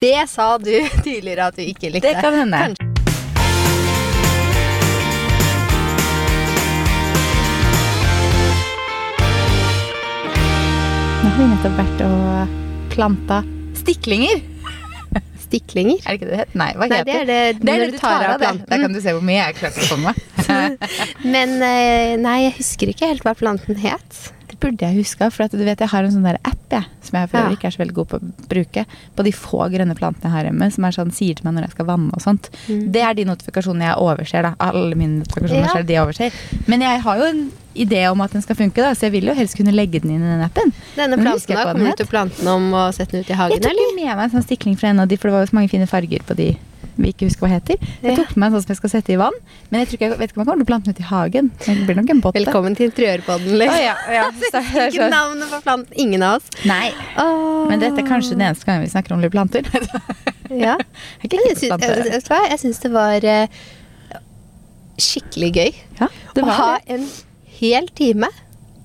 Det sa du tidligere at du ikke likte. Det kan hende. Kanskje. Nå har vi nettopp vært og planta stiklinger. Stiklinger? Er det ikke det det heter? Nei, hva Nei, heter det er det, Det er det du tar av det. planten. Der kan du se hvor mye jeg klarte å få med. Men eh, nei, jeg husker ikke helt hva planten het. Burde jeg huska, for at du vet jeg har en sånn der app jeg, som jeg for øvrig ikke er så veldig god på å bruke. På de få grønne plantene jeg har hjemme, som er sånn, sier til meg når jeg skal vanne og sånt. Det er de notifikasjonene jeg overser. da. Alle mine notifikasjoner Ja. de overser. Men jeg har jo en idé om at den skal funke, da, så jeg vil jo helst kunne legge den inn i den appen. Denne planten da, kommer du til å plante den om og sette den ut i hagen, Jeg tok eller? med meg en sånn stikling fra en av de, for det var jo så mange fine farger på de vi ikke husker hva heter. Jeg tok med meg en sånn som jeg skal sette i vann, men jeg, jeg vet ikke om jeg kommer til å plante den ut i hagen. Det blir nok en potte. Velkommen til interiørpodden, Å, Oh, ja, ja. Ikke navnet på planten. Ingen av oss. nei, Oh. men dette er kanskje den eneste gangen vi snakker om litt planter. Ja. Jeg Jeg syns, jeg, jeg det var uh, skikkelig gøy Ja, det å var ha det. en hel time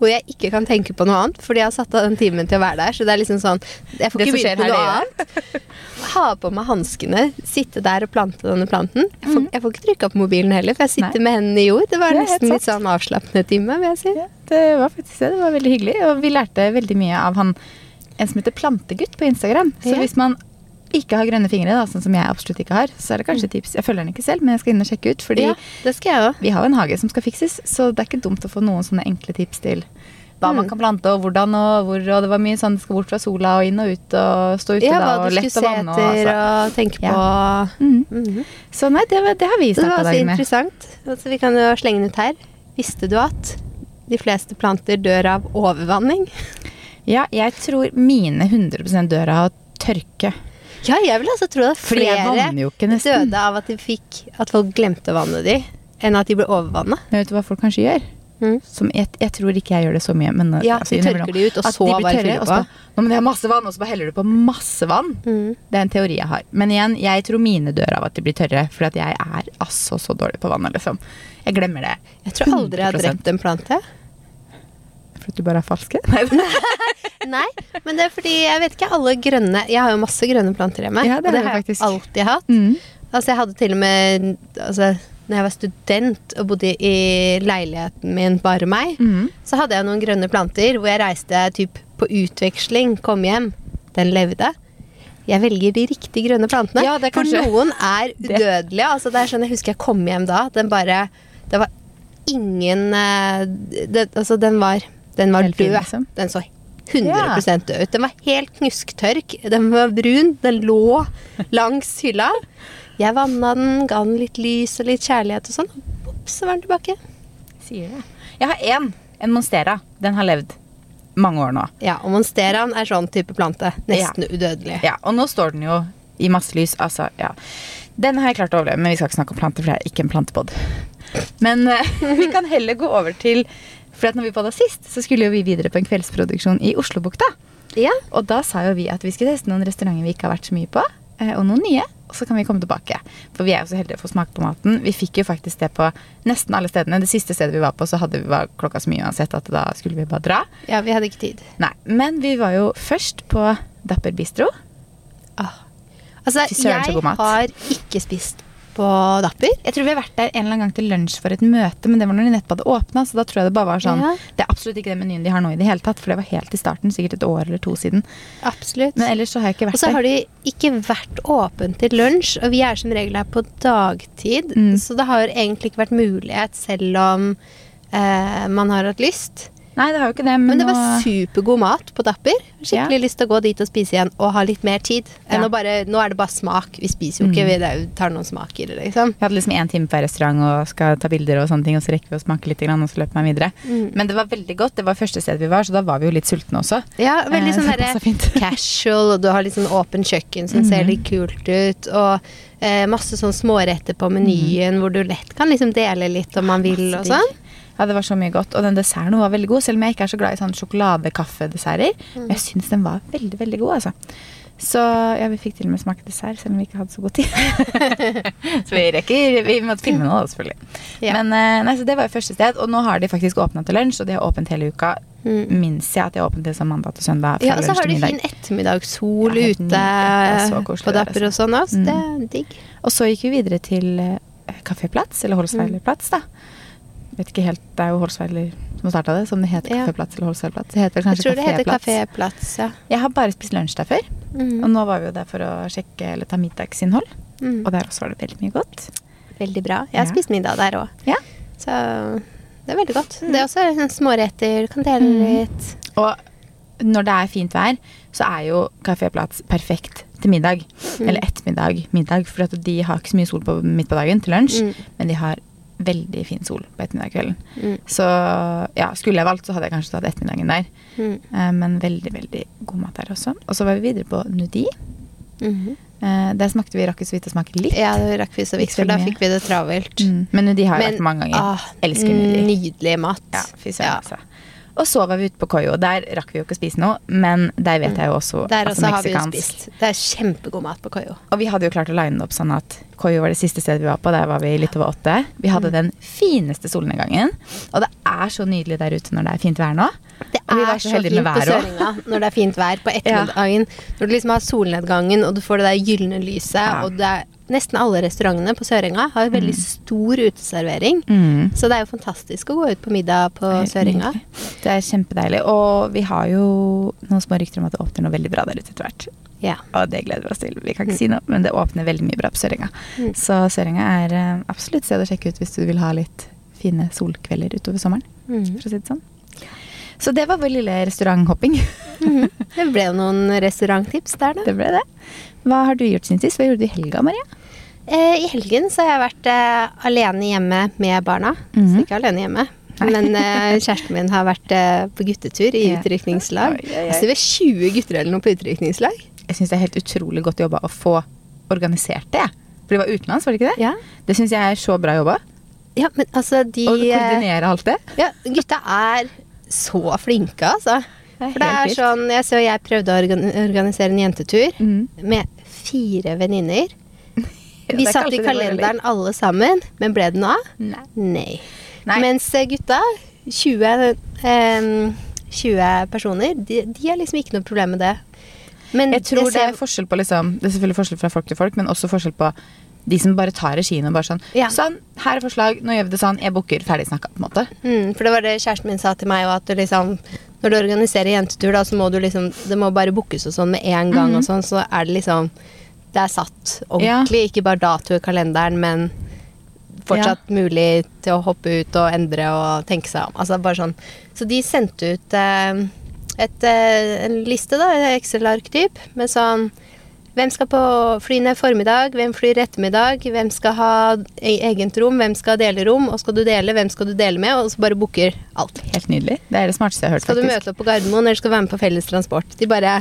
hvor jeg ikke kan tenke på noe annet, fordi jeg har satt av den timen til å være der. Så det er liksom sånn Jeg får Det ikke begynt på noe annet. Ha på meg hanskene, sitte der og plante denne planten. Jeg får, jeg får ikke trykke opp mobilen heller, for jeg sitter Mm. Nei. med hendene i jord. Det var Det nesten litt sånn avslappende time, vil jeg si. Ja, det var faktisk det. Det var veldig hyggelig. Og vi lærte veldig mye av han en som heter Plantegutt på Instagram. Så Ja. hvis man ikke har grønne fingre, da, sånn som jeg absolutt ikke har, så er det kanskje et tips. Jeg følger den ikke selv, men jeg skal inn og sjekke ut. Fordi Ja, det skal jeg vi har jo en hage som skal fikses, så det er ikke dumt å få noen sånne enkle tips til hva man Mm. kan plante, og hvordan og hvor. Og det var mye sånn det skal bort fra sola og inn og ut og stå ute Ja, da, og lett å vanne. Og, altså. og tenke Ja. på. Mm -hmm. Så nei, det, det har vi Det var med. så var også interessant. Altså, vi kan jo slenge den ut her. Visste du at de fleste planter dør av overvanning? Ja, jeg tror mine 100% dør av tørke. Ja, jeg vil altså tro at flere døde av at de fikk At folk glemte å vanne de, enn at de ble overvanna. Vet du hva folk kanskje gjør? Mm. Som jeg, jeg tror ikke jeg gjør det så mye. Men, Ja, altså, de tørker de ut, og så bare fyller på. Nå men det er masse vann, og så bare heller du på masse vann. Mm. Det er en teori jeg har. Men igjen, jeg tror mine dør av at de blir tørre. For jeg er altså så dårlig på vannet, liksom. Jeg glemmer det. Jeg tror aldri jeg har 100%. drept en plante. For at du bare er falske? Nei, Nei, men det er fordi jeg vet ikke alle grønne Jeg har jo masse grønne planter hjemme. Ja, det og det har jeg faktisk. alltid hatt. Mm. Altså, jeg hadde til og med altså, Når jeg var student og bodde i leiligheten min bare meg, Mm. så hadde jeg noen grønne planter hvor jeg reiste typ på utveksling, kom hjem. Den levde. Jeg velger de riktig grønne plantene. Ja, det for noen er udødelige. Altså, det er sånn, jeg husker jeg kom hjem da. Den bare Det var ingen eh, det, Altså, den var, den var død. liksom. Den så 100 død ut. Den var helt knusktørk. Den var brun. Den lå langs hylla. Jeg vanna den, ga den litt lys og litt kjærlighet og sånn. Ops, så var den tilbake. Sier det. Jeg har én. En monstera. Den har levd mange år nå. Ja, og monsteraen er sånn type plante. Nesten udødelig. Ja, og nå står den jo i masse lys. Altså, ja. Den har jeg klart å overleve, men vi skal ikke snakke om planter, for det er ikke en plantepod. Men eh, vi kan heller gå over til For at når vi bada sist, så skulle jo vi videre på en kveldsproduksjon i Oslobukta. Ja. Og da sa jo vi at vi skulle teste noen restauranter vi ikke har vært så mye på, eh, og noen nye. Og så kan vi komme tilbake. For vi er jo så heldige å få smake på maten. Vi fikk jo faktisk det på nesten alle stedene. Det siste stedet vi var på, så hadde vi var klokka så mye uansett at da skulle vi bare dra. ja, vi hadde ikke tid. Nei, men vi var jo først på Dapper Bistro. Altså, Fy søren, så jeg har ikke spist på Dapper. Jeg tror vi har vært der en eller annen gang til lunsj for et møte, men det var når de nettopp hadde åpna, så da tror jeg det bare var sånn Ja. Det er absolutt ikke den menyen de har nå i det hele tatt, for det var helt i starten, sikkert et år eller to siden. Absolutt. Men ellers så har jeg ikke vært der. Og så har de ikke vært åpent til lunsj, og vi er som regel her på dagtid. Mm. Så det har egentlig ikke vært mulighet, selv om eh, man har hatt lyst. Nei, det har jo ikke det, men, Men det var nå supergod mat på Dapper. Skikkelig lyst til å gå dit og spise igjen og ha litt mer tid. Enn Ja. å bare, nå er det bare smak. Vi spiser jo ikke, Mm. vi tar noen smaker, liksom. Vi hadde liksom én time på restaurant og skal ta bilder, og sånne ting, og så rekker vi å smake litt, og så løper vi videre. Mm. Men det var veldig godt. Det var første sted vi var, så da var vi jo litt sultne også. Ja, veldig Eh, sånn så derre passet fint. casual, og du har litt sånn åpen kjøkken som ser Mhm. litt kult ut, og eh, masse sånn småretter på menyen hvor du lett kan liksom dele litt om man vil Mhm. Og sånn. Ja, det var så mye godt. Og den desserten var veldig god, selv om jeg ikke er så glad i sånn sjokoladekaffedesserter. Mm. Men jeg syns den var veldig, veldig god, altså. Så ja, vi fikk til og med smake dessert, selv om vi ikke hadde så god tid. så vi rekker Vi måtte filme nå, selvfølgelig. Ja. Men eh, nei, så det var jo første sted, og nå har de faktisk åpna til lunsj, og de har åpent hele uka. Minns jeg at de har det som mandag til søndag. Ja, og så har de fin ettermiddagssol Ja, ute så på Dapper og sånn. Altså. Mm. Det er digg. Og så gikk vi videre til Kaffeplats, Kaféplats, eller Holsweilerplatz, da. Vet ikke helt, Det er jo Holsweiler som har starta det, som det heter Ja. Kaféplats eller Holsweilerplatz. Det heter vel Jeg tror det heter Kaféplats. Ja. Jeg har bare spist lunsj der før, Mm. og nå var vi jo der for å sjekke eller ta middagsinnhold. Mm. Og der også var det veldig mye godt. Veldig bra. Jeg har Ja. spist middag der òg, Ja. så det er veldig godt. Det er også en småretter, du kan dele Mm. litt. Og når det er fint vær, så er jo Kaféplats perfekt til middag. Mm. Eller ettermiddag, middag. For de har ikke så mye sol på, midt på dagen til lunsj, Mm. men de har veldig fin sol på ettermiddagskvelden. Mm. Så ja, skulle jeg valgt, så hadde jeg kanskje tatt ettermiddagen der. Mm. Eh, Men veldig, veldig god mat der også. Og så var vi videre på Nudi. Mhm. Eh, Der smakte vi rakk så vidt å smake litt. Ja, det rakk vi så vidt, for da fikk vi det travelt. Mm. Men Nudi har jeg Men, vært mange ganger. ah, Elsker Nudi. Nydelig mat. Ja, fy søren, Ja. altså. Og så var vi ute på Koyo. Der rakk vi jo ikke å spise noe, men der vet jeg jo også Der altså har vi jo spist. Det er kjempegod mat på Koyo. Og vi hadde jo klart å line det opp sånn at Koyo var det siste stedet vi var på. Der var vi litt over åtte. Vi Mm. hadde den fineste solnedgangen. Og det er så nydelig der ute når det er fint vær nå. Det er så så fint på. Søringa når det er fint vær på ettermiddagen. Når du liksom har solnedgangen, og du får det der gylne lyset, Ja. og det er nesten alle restaurantene på Sørenga har veldig stor uteservering. Mm. Så det er jo fantastisk å gå ut på middag på det Sørenga. Det er kjempedeilig. Og vi har jo noen små rykter om at det åpner noe veldig bra der ute etter hvert. Ja. Og det gleder vi oss til. Vi kan ikke si noe, men det åpner veldig mye bra på Sørenga. Mm. Så Sørenga er eh, absolutt sted å sjekke ut hvis du vil ha litt fine solkvelder utover sommeren. Mhm. For å si det sånn. Så det var vår lille restauranthopping. Mhm. Det ble jo noen restauranttips der, da. det ble det. Hva har du gjort siden sist? Hva gjorde du i helga, Maria? Eh, I helgen så har jeg vært eh, alene hjemme med barna. Mhm. Så ikke alene hjemme. Men eh, kjæresten min har vært på guttetur i utrykningslag. Altså, det var 20 gutter eller noe på utrykningslag. Jeg syns det er helt utrolig godt jobba å få organisert det. For de var utenlands, var det ikke det? Ja. Det syns jeg er så bra jobba. Ja, men altså de Å koordinere alt det. Ja, gutta er så flinke, altså. Det er For det er sånn Jeg så jeg prøvde å organisere en jentetur mm. med fire venninner. Vi satt i kalenderen alle sammen, men ble det noe av? Nei. Nei. Nei. Mens eh, gutta, 20, eh, 20 personer, de, de har liksom ikke noe problem med det. Men Jeg tror det ser- er forskjell på liksom, Det er selvfølgelig forskjell fra folk til folk, men også forskjell på de som bare tar regien og bare sånn Ja. Sånn, her er forslag, nå gjør vi det sånn, jeg booker, ferdig snakka, på en måte. Mm, for det var det kjæresten min sa til meg, at du liksom Når du organiserer jentetur, da, så må du liksom Det må bare bookes og sånn med en gang, Mhm. og sånn, så er det liksom Det er satt ordentlig. Ikke bare dato i kalenderen, men fortsatt mulig til å hoppe ut og endre og tenke seg om. Altså bare sånn. Så de sendte ut eh, et, eh, en liste, da, et Excel-ark typ, med sånn hvem skal på fly ned formiddag, hvem flyr ettermiddag, hvem skal ha e- eget rom, hvem skal dele rom, og skal du dele, hvem skal du dele med, og så bare booker alt. Helt nydelig. Det er det smarteste jeg har hørt. Skal du faktisk. møte opp på Gardermoen, eller skal du være med på felles transport? De bare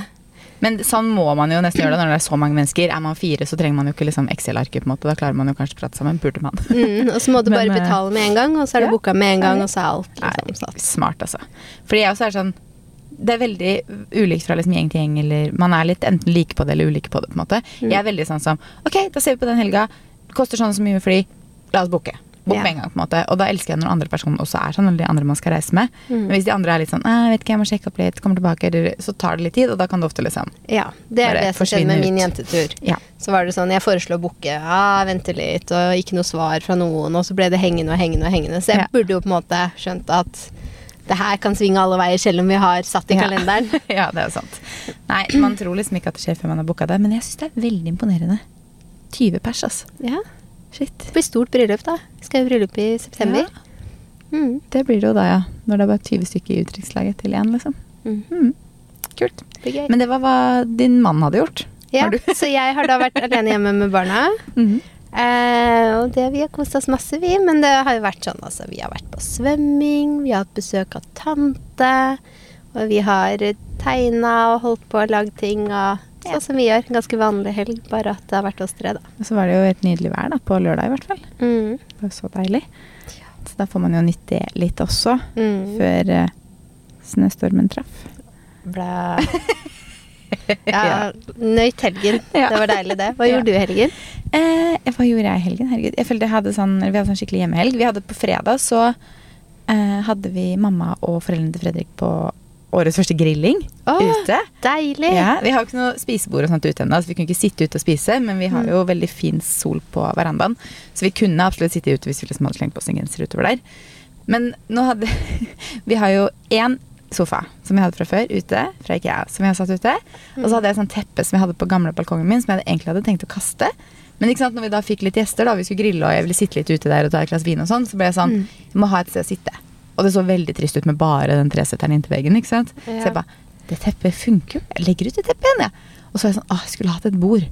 Men sånn må man jo nesten gjøre det når det er så mange mennesker. Er man fire, så trenger man jo ikke liksom Excel-arket, på en måte. Da klarer man jo kanskje å prate sammen. Burde man. mm, Og så må du bare Men, betale med en gang, og så er det ja. booka med en gang, og så er alt liksom satt. smart, altså. Fordi jeg også er sånn Det er veldig ulikt fra liksom gjeng til gjeng, eller man er litt enten like på det eller ulike på det, på en måte. Mm. Jeg er veldig sånn som Ok, da ser vi på den helga. Det koster sånn og så mye med fly. La oss booke. Ja. med en gang, på en måte. Og da elsker jeg når andre personer også er sånn, eller de andre man skal reise med. Mm. Men hvis de andre er litt sånn jeg vet ikke, jeg må sjekke opp litt, kommer tilbake, så tar det litt tid, og da kan det ofte liksom Ja, det er det som skjedde med min jentetur. Ja. Så var det sånn, jeg foreslo å booke, ja, vente litt, og ikke noe svar fra noen, og så ble det hengende og hengende og hengende. Så jeg Ja. burde jo på en måte skjønt at det her kan svinge alle veier, selv om vi har satt i kalenderen. ja, det er sant. Nei, man tror liksom ikke at det skjer før man har booka det, men jeg syns det er veldig imponerende. 20 pers, altså. Ja, Shit. det blir stort bryllup da. Vi skal i bryllup i september. Ja. Mm. Det blir det jo da, ja. Når det er bare 20 stykker i utenrikslaget til igjen, liksom. Mm. Mm. Kult. Det. Men det var hva din mann hadde gjort. ja, så jeg har da vært alene hjemme med barna. Mhm. Eh, og det, vi har kost oss masse, vi. Men det har jo vært sånn, altså. Vi har vært på svømming, vi har hatt besøk av tante. Og vi har tegna og holdt på og lagd ting. Og sånn som vi gjør. Ganske vanlig helg, bare at det har vært oss tre, da. Og så var det jo et nydelig vær da, på lørdag i hvert fall. Mm. Det var så deilig. Så da får man jo nytt det litt også, Mm. før uh, snøstormen traff. Blæ. Ja, nøyt helgen. Ja. Det var deilig, det. Hva Ja. gjorde du i helgen? Eh, hva gjorde jeg i helgen? Herregud. Jeg følte jeg hadde sånn, vi hadde sånn skikkelig hjemmehelg. Vi hadde på fredag så eh, hadde vi mamma og foreldrene til Fredrik på årets første grilling Åh, ute. Deilig! Ja, vi har ikke noe spisebord og sånt ute ennå, så vi kunne ikke sitte ute og spise. Men vi har Mm. jo veldig fin sol på verandaen, så vi kunne absolutt sitte ute hvis vi liksom hadde slengt på oss en genser utover der. Men nå hadde Vi har jo én sofa som jeg hadde fra før, ute fra IKEA, som jeg har satt ute. Og så hadde jeg sånn teppe som jeg hadde på gamle balkongen min, som jeg egentlig hadde tenkt å kaste. Men ikke sant, når vi da fikk litt gjester, da vi skulle grille og jeg ville sitte litt ute der og ta et glass vin, og sånn, så ble jeg sånn Mm. Jeg må ha et sted å sitte. Og det så veldig trist ut med bare den tresetteren inntil veggen. ikke sant? Ja. Så jeg bare Det teppet funker jo. Jeg legger ut det teppet igjen, jeg. Og så var jeg sånn Å, jeg skulle hatt et bord.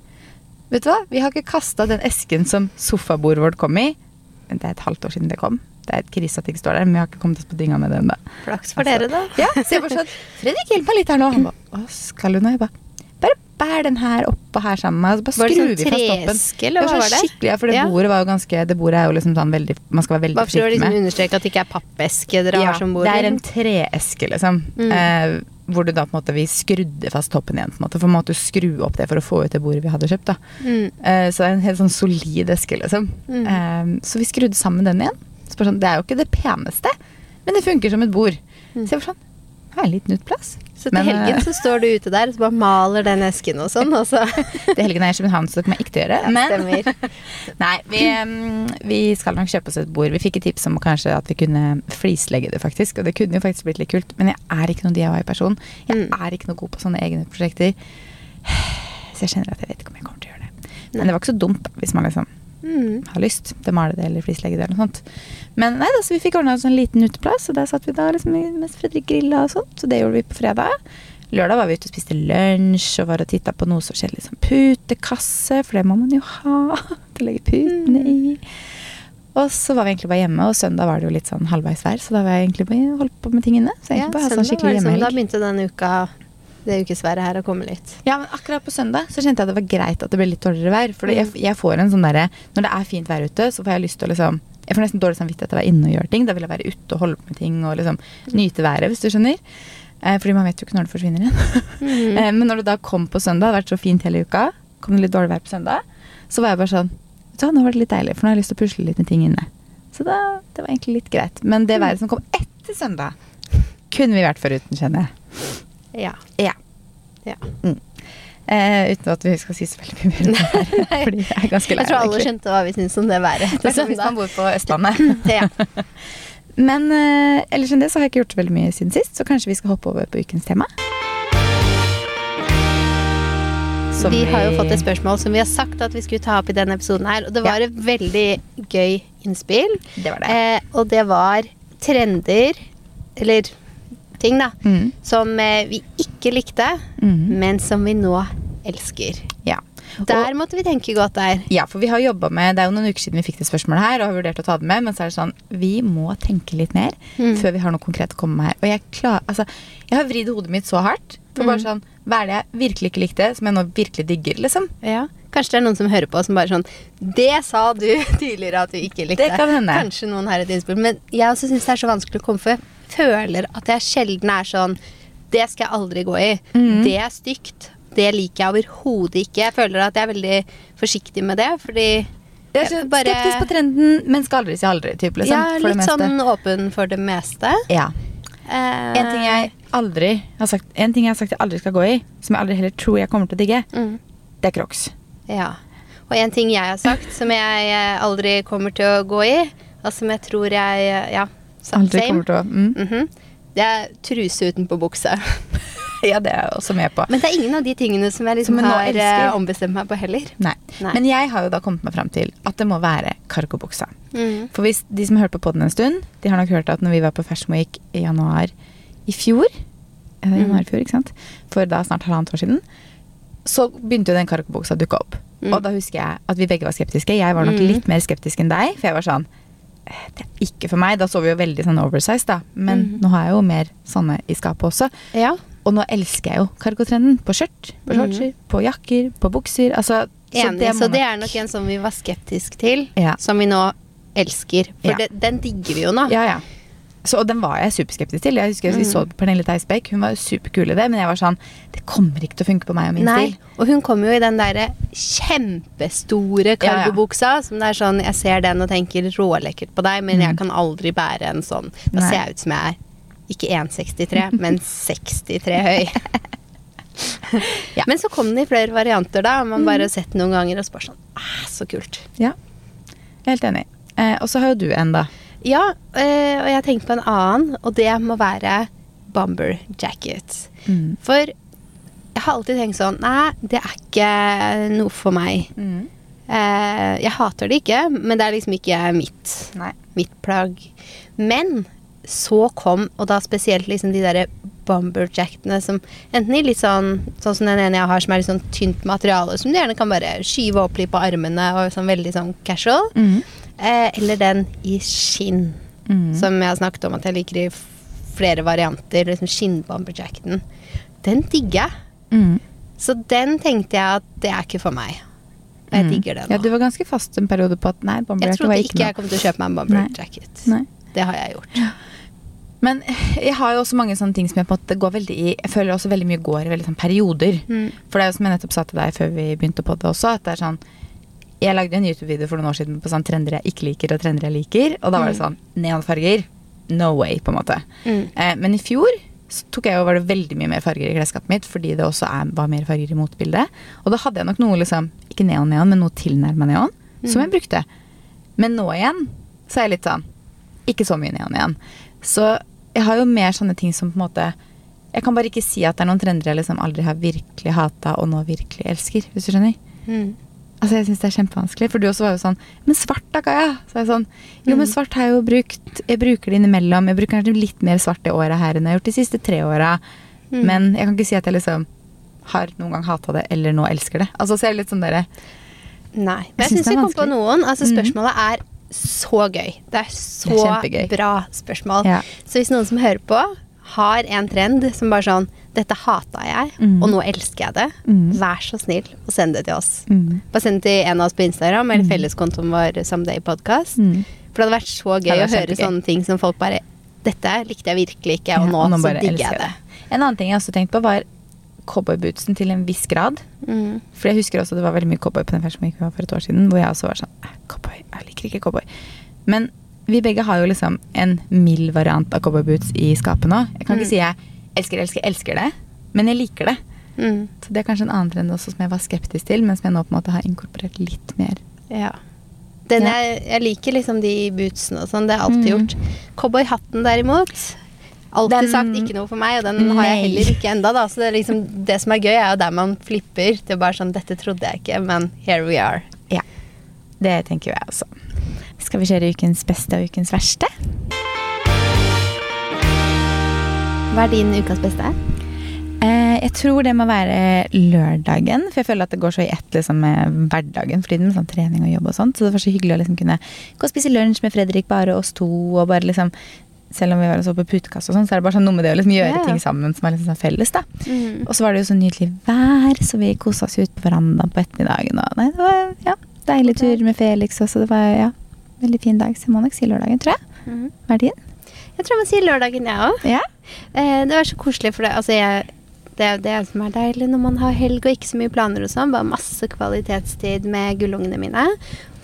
Vet du hva? Vi har ikke kasta den esken som sofabordet vårt kom i. Det er et halvt år siden det kom. Det er et krise at det ikke står der, men vi har ikke kommet oss på dynga med det ennå. Flaks for Altså, dere, da. Ja, så jeg bare sånn Fredrik, hjelp meg litt her nå. Han bare Å, skal du nå? Jeg Bare bær den her opp og her sammen med meg. og Så bare skrur sånn vi fast toppen. eller hva sånn var det? Skikkelig, ja, for det Ja. bordet var jo ganske Det bordet er jo liksom sånn veldig Man skal være veldig forsiktig Bare for å liksom med. understreke at det ikke er pappeske dere har som bord. det er en treeske, liksom. Mm. Eh, hvor du da på en måte vi skrudde fast toppen igjen. på en måte For man måtte skru opp det for å få ut det bordet vi hadde kjøpt. da Mm. eh, Så det er en helt sånn solid eske, liksom. Mm. Eh, så vi skrudde sammen den igjen. Så sånn, det er jo ikke det peneste, men det funker som et bord. Mm. Så jeg var sånn Har er en liten utplass. Så til Men, helgen eh, så står du ute der og bare maler den esken og sånn, og så Til helgen er jeg i København, så det kommer jeg ikke til å gjøre. Men Stemmer. nei, vi, vi skal nok kjøpe oss et bord. Vi fikk et tips om kanskje at vi kunne flislegge det, faktisk. Og det kunne jo faktisk blitt litt kult. Men jeg er ikke noen DIY-person. Jeg Mm. er ikke noe god på sånne egne prosjekter. Så jeg kjenner at jeg vet ikke om jeg kommer til å gjøre det. Men det var ikke så dumt, hvis man liksom Mm. har lyst til å male det eller flislegge det eller noe sånt. Men nei da, så vi fikk ordna oss en liten uteplass, og der satt vi da liksom mens Fredrik grilla og sånt. Så det gjorde vi på fredag. Lørdag var vi ute og spiste lunsj og var og titta på noe så kjedelig som putekasse, for det må man jo ha til å legge putene i. Og så var vi egentlig bare hjemme, og søndag var det jo litt sånn halvveis vær, så da var jeg egentlig bare holdt på med tingene. Så jeg Ja, egentlig bare ha sånn skikkelig det sånn, Da begynte den uka, det ukesværet her, å komme litt. Ja, men akkurat på søndag så kjente jeg at det var greit at det ble litt dårligere vær. For jeg, jeg får en sånn derre Når det er fint vær ute, så får jeg lyst til å liksom Jeg får nesten dårlig samvittighet av å være inne og gjøre ting. Da vil jeg være ute og holde på med ting og liksom nyte været, hvis du skjønner. Eh, fordi man vet jo ikke når det forsvinner igjen. Mhm. eh, men når det da kom på søndag, det hadde vært så fint hele uka, kom det litt dårlig vær på søndag, så var jeg bare sånn Vet du hva, nå var det litt deilig, for nå har jeg lyst til å pusle litt med ting inne. Så da, det var egentlig litt greit. Men det været som kom etter søndag, kunne vi vært foruten, kjenner jeg. Ja. Ja. ja. Eh, uten at vi skal si så veldig mye mer om det her. Fordi jeg er ganske lei Jeg tror alle skjønte hva vi syns om det været. Det sånn hvis man bor på Østlandet. ja. Men eh, ellers enn det så har jeg ikke gjort så veldig mye siden sist, så kanskje vi skal hoppe over på ukens tema. Som Vi har jo fått et spørsmål som vi har sagt at vi skulle ta opp i denne episoden her. Og det var Ja. et veldig gøy innspill. Det var det. Eh, og det var trender, eller ting, da, Mm. som eh, vi ikke likte, mm. men som vi nå elsker. Ja. Der måtte vi tenke godt der. Ja, for vi har jobba med Det er jo noen uker siden vi fikk det spørsmålet her, og har vurdert å ta det med, men så er det sånn Vi må tenke litt mer Mm. før vi har noe konkret å komme med her. Og jeg klar, altså, jeg har vridd hodet mitt så hardt. For bare Mm. sånn Hva er det jeg virkelig ikke likte, som jeg nå virkelig digger, liksom? Ja. Kanskje det er noen som hører på som bare sånn Det sa du tidligere at du ikke likte. Det kan hende. Kanskje noen har et innspill. Men jeg også syns det er så vanskelig å komme for. Føler at jeg sjelden er sånn Det skal jeg aldri gå i. Mm. Det er stygt. Det liker jeg overhodet ikke. Jeg føler at jeg er veldig forsiktig med det, fordi Jeg er Bare- skeptisk på trenden, men skal aldri si aldri, typ, liksom. ja, for det litt meste. sånn åpen for det meste. Ja. Eh, En ting jeg aldri har sagt En ting jeg har sagt jeg aldri skal gå i, som jeg aldri heller tror jeg kommer til å digge, mm, det er crocs. Ja. Og en ting jeg har sagt som jeg aldri kommer til å gå i, og som jeg tror jeg Ja, Aldri same. kommer til å mm. Mhm. Det er truse utenpå bukse. Ja, det er jeg også med på. Men det er ingen av de tingene som jeg liksom som har elsker. eh, ombestemt meg på heller. Nei. Nei. Men jeg har jo da kommet meg fram til at det må være kargobuksa. Mm. For hvis de som har hørt på podden en stund, de har nok hørt at når vi var på Fersmoik i januar i fjor ja, er januar i fjor, ikke sant? For da snart halvannet år siden, så begynte jo den kargobuksa å dukke opp. Mm. Og da husker jeg at vi begge var skeptiske. Jeg var nok Mm. litt mer skeptisk enn deg, for jeg var sånn «Eh, Det er ikke for meg. Da så vi jo veldig sånn oversize, da. Men Mhm. nå har jeg jo mer sånne i skapet også. Ja. Og nå elsker jeg jo kargotrenden. På skjørt, på shortser, på jakker, på bukser. Altså, Enig. Så må det, nok- er nok en som vi var skeptisk til, Ja. som vi nå elsker. For Ja. det, den digger vi jo nå. Ja, ja. Så, og den var jeg superskeptisk til. Jeg husker Vi så Pernille Theisbeck. hun var superkul i det, men jeg var sånn Det kommer ikke til å funke på meg og min Nei, stil. og hun kom jo i den derre kjempestore Ja, ja. Som det er sånn, jeg ser den og tenker rålekkert på deg, men jeg kan aldri bære en sånn. Da Nei. ser jeg ut som jeg er ikke 1,63, men 63 høy. Ja. Men så kom den i flere varianter, da. Man bare har sett den noen ganger og spør sånn ah, Så kult. Ja, helt enig. Eh, og så har jo du en, da. Ja, øh, og jeg tenkte på en annen, og det må være bomber jacket. Mm. For jeg har alltid tenkt sånn Nei, det er ikke noe for meg. Eh, jeg hater det ikke, men det er liksom ikke mitt, Nei. mitt plagg. Men så kom, og da spesielt liksom de derre bomberjackene som enten i litt sånn Sånn som den ene jeg har, som er litt sånn tynt materiale, som du gjerne kan bare skyve opp litt på armene, og sånn veldig sånn casual. Mm. Eh, eller den i skinn, Mm. som jeg har snakket om at jeg liker i flere varianter. Liksom skinnbomberjacketen. Den digger jeg. Mm. Så den tenkte jeg at det er ikke for meg. Og jeg Mm. digger det Ja, nå. du var ganske fast en periode på at nei, jeg ikke noe. Jeg ikke ikke jeg kom til å kjøpe meg en bomberjacket. Det har jeg gjort. Men jeg har jo også mange sånne ting som jeg på en måte går veldig i Jeg føler også veldig mye går i veldig sånn perioder. Mm. For det er jo som jeg nettopp sa til deg før vi begynte på det også, at det er sånn Jeg lagde en YouTube-video for noen år siden på sånn trender jeg ikke liker, og trender jeg liker. Og da var det sånn neonfarger. No way, på en måte. Mm. Eh, men i fjor så tok jeg jo, var det veldig mye mer farger i klesskapet mitt, fordi det også er, var mer farger i motbildet. Og da hadde jeg nok noe liksom, ikke neon-neon, men noe tilnærma neon, som jeg brukte. Men nå igjen så er jeg litt sånn Ikke så mye neon igjen. Så jeg har jo mer sånne ting som på en måte Jeg kan bare ikke si at det er noen trender jeg liksom aldri har virkelig hata og nå virkelig elsker, hvis du skjønner. Mm. Altså jeg synes det er kjempevanskelig, for du også var jo sånn Men svart da, Kaja! Så jeg sånn Jo, men svart har jeg jo brukt Jeg bruker det innimellom. Jeg bruker kanskje litt mer svart det året her enn jeg har gjort de siste tre åra. Mm. Men jeg kan ikke si at jeg liksom har noen gang hata det, eller nå elsker det. Altså så er det litt sånn dere Nei. Men jeg syns vi kom på noen. Altså Mm. Spørsmålet er så gøy. Det er så Det er bra spørsmål. Ja. Så hvis noen som hører på, har en trend som bare sånn Dette hata jeg, Mm. og nå elsker jeg det. Mm. Vær så snill og send det til oss. Mm. Bare send det til en av oss på Instagram eller felleskontoen vår Someday Podcast. Mm. For det hadde vært så gøy å høre sånne ting som folk bare Dette likte jeg virkelig ikke, og Ja, nå, så digger jeg det. En annen ting jeg også tenkte på, var cowboybootsen til en viss grad. Mm. For jeg husker også det var veldig mye cowboy på den festen for et år siden, hvor jeg også var sånn "Æ, Cowboy, jeg liker ikke cowboy. Men vi begge har jo liksom en mild variant av cowboyboots i skapet nå. Jeg kan Mm. ikke si jeg elsker, elsker, elsker det, men jeg liker det. Mm. Så det er kanskje en annen trend også som jeg var skeptisk til, men som jeg nå på en måte har inkorporert litt mer. Ja. Den Ja. jeg, jeg liker liksom de bootsene og sånn. Det har jeg alltid Mm. gjort. Cowboyhatten derimot. Alltid sagt ikke noe for meg, og den har jeg heller ikke enda da. Så det, er liksom, det som er gøy, er jo der man flipper. Det er bare sånn Dette trodde jeg ikke, men here we are. Ja, det tenker jeg også. Skal vi kjøre ukens beste og ukens verste? Hva er din ukas beste? Eh, jeg tror det må være lørdagen, for jeg føler at det går så i ett liksom, med hverdagen for tiden, med sånn trening og jobb og sånt. Så det var så hyggelig å liksom kunne gå og spise lunsj med Fredrik, bare oss to, og bare liksom selv om vi var og så på putekasse og sånn, så er det bare sånn noe med det å liksom gjøre yeah. ting sammen som er liksom sånn felles, da. Mm. Og så var det jo så nydelig vær, så vi kosa oss ut på verandaen på ettermiddagen. Og nei, det var ja, deilig tur med Felix også. Det var ja, veldig fin dag, så jeg må nok si lørdagen, tror jeg. Mm. Hva er din? Jeg tror jeg må si lørdagen, jeg òg. Ja. Eh, det var så koselig, for det, altså jeg, det er jo det som er deilig når man har helg og ikke så mye planer og sånn. Bare masse kvalitetstid med gullungene mine.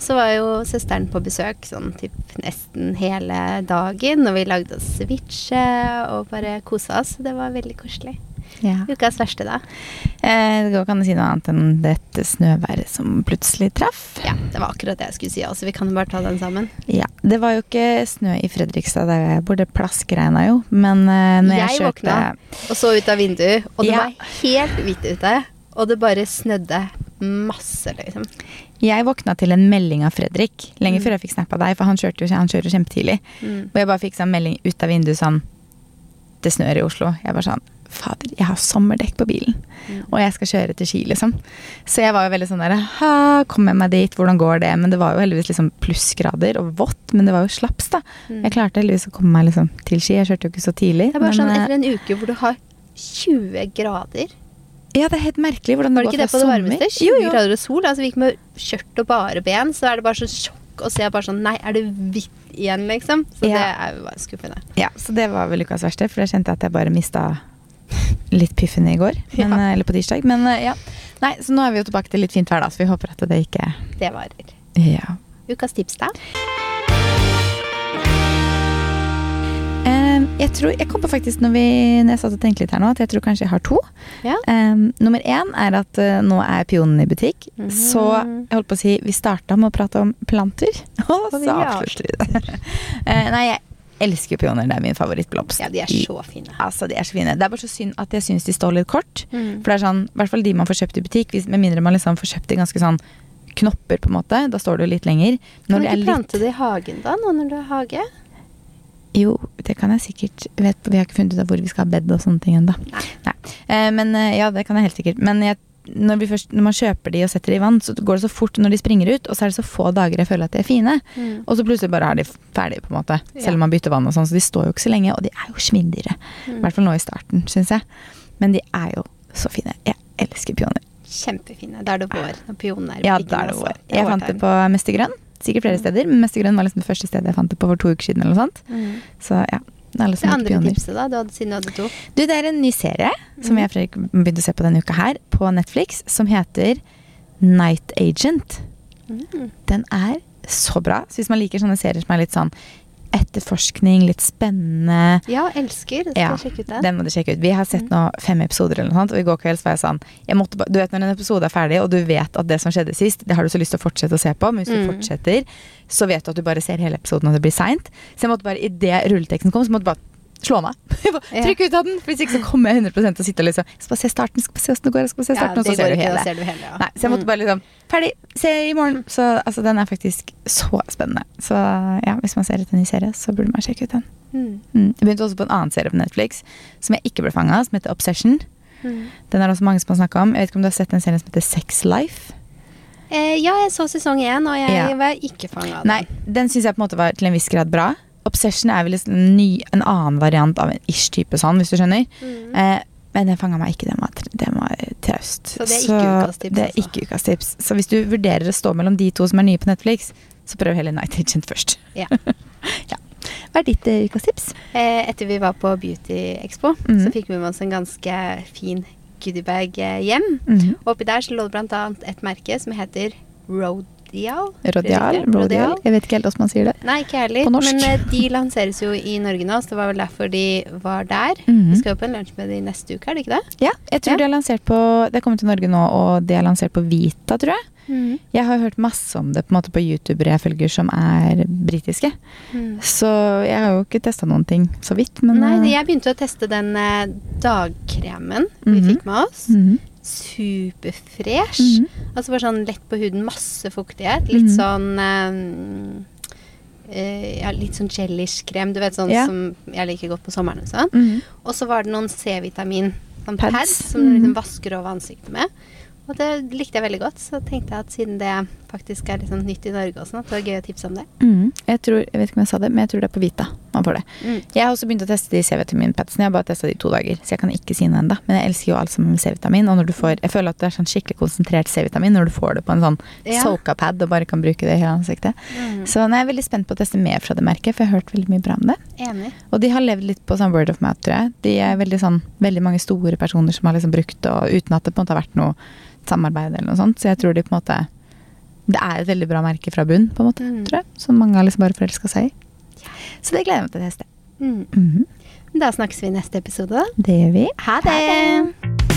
Så var jo søsteren på besøk sånn typ nesten hele dagen, og vi lagde oss ceviche og bare kosa oss. Det var veldig koselig. Ja. Ukas verste, da? Eh, det går ikke an å si noe annet enn dette snøværet som plutselig traff. Ja, det var akkurat det jeg skulle si også. Vi kan jo bare ta den sammen. Ja, Det var jo ikke snø i Fredrikstad der jeg bor, det plaskregna jo. Men eh, når jeg, Jeg kjørte våkna. Og så ut av vinduet, og det Ja. var helt hvitt ute. Og det bare snødde masse, liksom. Jeg våkna til en melding av Fredrik lenge Mm. før jeg fikk snap av deg, for han, kjørte jo, han kjører kjempetidlig. Mm. Og jeg bare fikk sånn melding ut av vinduet sånn Det snør i Oslo. Jeg var sånn Fader, jeg har sommerdekk på bilen. Mm. Og jeg skal kjøre til Ski, liksom. Så jeg var jo veldig sånn der «Ha, Kommer jeg meg dit? Hvordan går det? Men det var jo heldigvis liksom plussgrader og vått, men det var jo slaps, da. Mm. Jeg klarte heldigvis å komme meg liksom til Ski. Jeg kjørte jo ikke så tidlig. Det er bare men, sånn eh, etter en uke hvor du har 20 grader. Ja, det er helt merkelig hvordan det, Var det ikke går det på fra det sommer- varmeste? 20 Jo, jo. grader og sol. Altså, vi gikk med skjørt og bare ben, så er det bare så sjokk er jeg bare sånn Nei, er det hvitt igjen, liksom? Så ja. det er jo bare skuffende. Ja, så det var vel ukas verste, for da kjente jeg at jeg bare mista litt piffen i går. Men, ja. Eller på tirsdag. Men ja. Nei, så nå er vi jo tilbake til litt fint vær, da, så vi håper at det ikke Det varer. Ja. Ukas tips, da? jeg tror, jeg kom på faktisk når, vi, når jeg satt og tenkte litt her nå, at jeg tror kanskje jeg har to. Ja. Um, nummer én er at uh, nå er pionen i butikk. Mm -hmm. Så jeg holdt på å si vi starta med å prate om planter, og så avslutter vi det. uh, nei, jeg elsker pioner. Det er min favorittblomst. Ja, de er så fine. Altså, de er så fine. Det er bare så synd at jeg syns de står litt kort. Mm. For det er sånn, i hvert fall de man får kjøpt i butikk, med mindre man liksom får kjøpt de ganske sånn knopper, på en måte. Da står det jo litt lenger. Når kan du ikke plante det i hagen da, nå når du har hage? Jo, det kan jeg sikkert. Vet, vi har ikke funnet ut av hvor vi skal ha bed og sånne ting ennå. Eh, men eh, ja, det kan jeg helt sikkert. Men jeg, når, først, når, man kjøper de og setter de i vann, så går det så fort når de springer ut, og så er det så få dager jeg føler at de er fine. Mm. Og så plutselig bare er de ferdige, på en måte. Selv om man bytter vann og sånn. Så de står jo ikke så lenge, og de er jo svindyre. Mm. I hvert fall nå i starten, syns jeg. Men de er jo så fine. Jeg elsker pioner. Kjempefine. Da er det vår. Når pioner ja, da er det vår. Jeg fant det på Mestergrønn. Sikkert flere steder, men Mestergrønn var liksom det første stedet jeg fant det på for to uker siden. eller noe sånt. Mm. Så ja, alle det andre pioner. tipset, da? Du hadde, siden du hadde to. Du, det er en ny serie som mm. jeg og Fredrik begynte å se på denne uka her, på Netflix, som heter Night Agent. Mm. Den er så bra. Så hvis man liker sånne serier som er litt sånn etterforskning, litt spennende. Ja, elsker. Skal ja, sjekke ut den. Den må du sjekke ut. Vi har sett nå fem episoder, eller noe sånt, og i går kveld var jeg sånn jeg måtte, Du vet når en episode er ferdig, og du vet at det som skjedde sist, det har du så lyst til å fortsette å se på, men hvis du mm. fortsetter, så vet du at du bare ser hele episoden, og det blir seint. Så jeg måtte bare, idet rulleteksten kom, så måtte bare slå meg. Trykk ut av den! Hvis ikke så kommer jeg 100 til å sitte og liksom Skal bare se starten, skal bare se åssen det går, skal bare se starten, ja, og så ser du hele. Ser du hele ja. Nei, så jeg måtte mm. bare liksom Ferdig! Se i morgen! Så altså, den er faktisk så spennende. Så ja, hvis man ser etter en ny serie, så burde man sjekke ut den. Mm. Mm. Jeg begynte også på en annen serie på Netflix som jeg ikke ble fanga av, som heter Obsession. Mm. Den er det også mange som har snakka om. Jeg vet ikke om du har sett en serie som heter Sex Life? Eh, ja, jeg så sesong én, og jeg ja. var ikke fanga av den. Nei, den syns jeg på en måte var til en viss grad bra. Obsession er vel en, ny, en annen variant av en ish-type sånn, hvis du skjønner. Mm. Eh, men den fanga meg ikke. Den var, den var traust. Så det er ikke ukas tips? Det er altså. ikke ukas tips. Så hvis du vurderer å stå mellom de to som er nye på Netflix, så prøv heller Night Agent først. Ja. ja. Hva er ditt uh, ukas tips? Eh, etter vi var på Beauty Expo, mm. så fikk vi med oss en ganske fin goodiebag eh, hjem. Mm. Og oppi der så lå det annet et merke som heter Road Rodial? Rodial, Rodial. Jeg vet ikke helt hvordan man sier det. Nei, ikke heller. Men uh, de lanseres jo i Norge nå, så det var vel derfor de var der. Mm -hmm. Vi skal jo på en lunsj med de neste uke, er det ikke det? Ja, jeg tror ja. de har lansert på Det er kommet til Norge nå, og de har lansert på Vita, tror jeg. Mm. Jeg har hørt masse om det på, en måte på youtubere jeg følger som er britiske. Mm. Så jeg har jo ikke testa noen ting så vidt, men Nei, eh, jeg begynte å teste den uh, dagkremen vi -hmm. fikk med oss. -hmm superfresh. Mm -hmm. Altså bare sånn lett på huden, masse fuktighet. Litt mm -hmm. sånn um, uh, ja, litt sånn gelish-krem, du vet sånn yeah. som jeg liker godt på sommeren og sånn. Mm -hmm. Og så var det noen C-vitamin sånn pads. pads som du liksom vasker over ansiktet med. Og det likte jeg veldig godt, så tenkte jeg at siden det faktisk er litt sånn nytt i Norge også, at det var gøy å tipse om det. Mm. Jeg tror, jeg vet ikke om jeg sa det, men jeg tror det er på Vita man får det. Mm. Jeg har også begynt å teste de C-vitaminpadsene. Jeg har bare testa de to dager, så jeg kan ikke si noe ennå. Men jeg elsker jo alt som med C-vitamin. Og når du får Jeg føler at det er sånn skikkelig konsentrert C-vitamin når du får det på en sånn ja. soka-pad og bare kan bruke det i hele ansiktet. Mm. Så er jeg veldig spent på å teste mer fra det merket, for jeg har hørt veldig mye bra om det. Enig. Og de har levd litt på sånn word of mouth, tror jeg. De er veldig sånn veldig mange store personer som har liksom brukt det, uten at det på en måte har vært noe samarbeid eller noe sånt. Så jeg tror de på en måte Det er et veldig bra merke fra bunn, på en måte, mm. tror jeg. Som mange har liksom bare forelska seg i. Så det gleder jeg meg til å teste. Mm. Mm -hmm. Da snakkes vi i neste episode. Det gjør vi. Ha det. Ha det.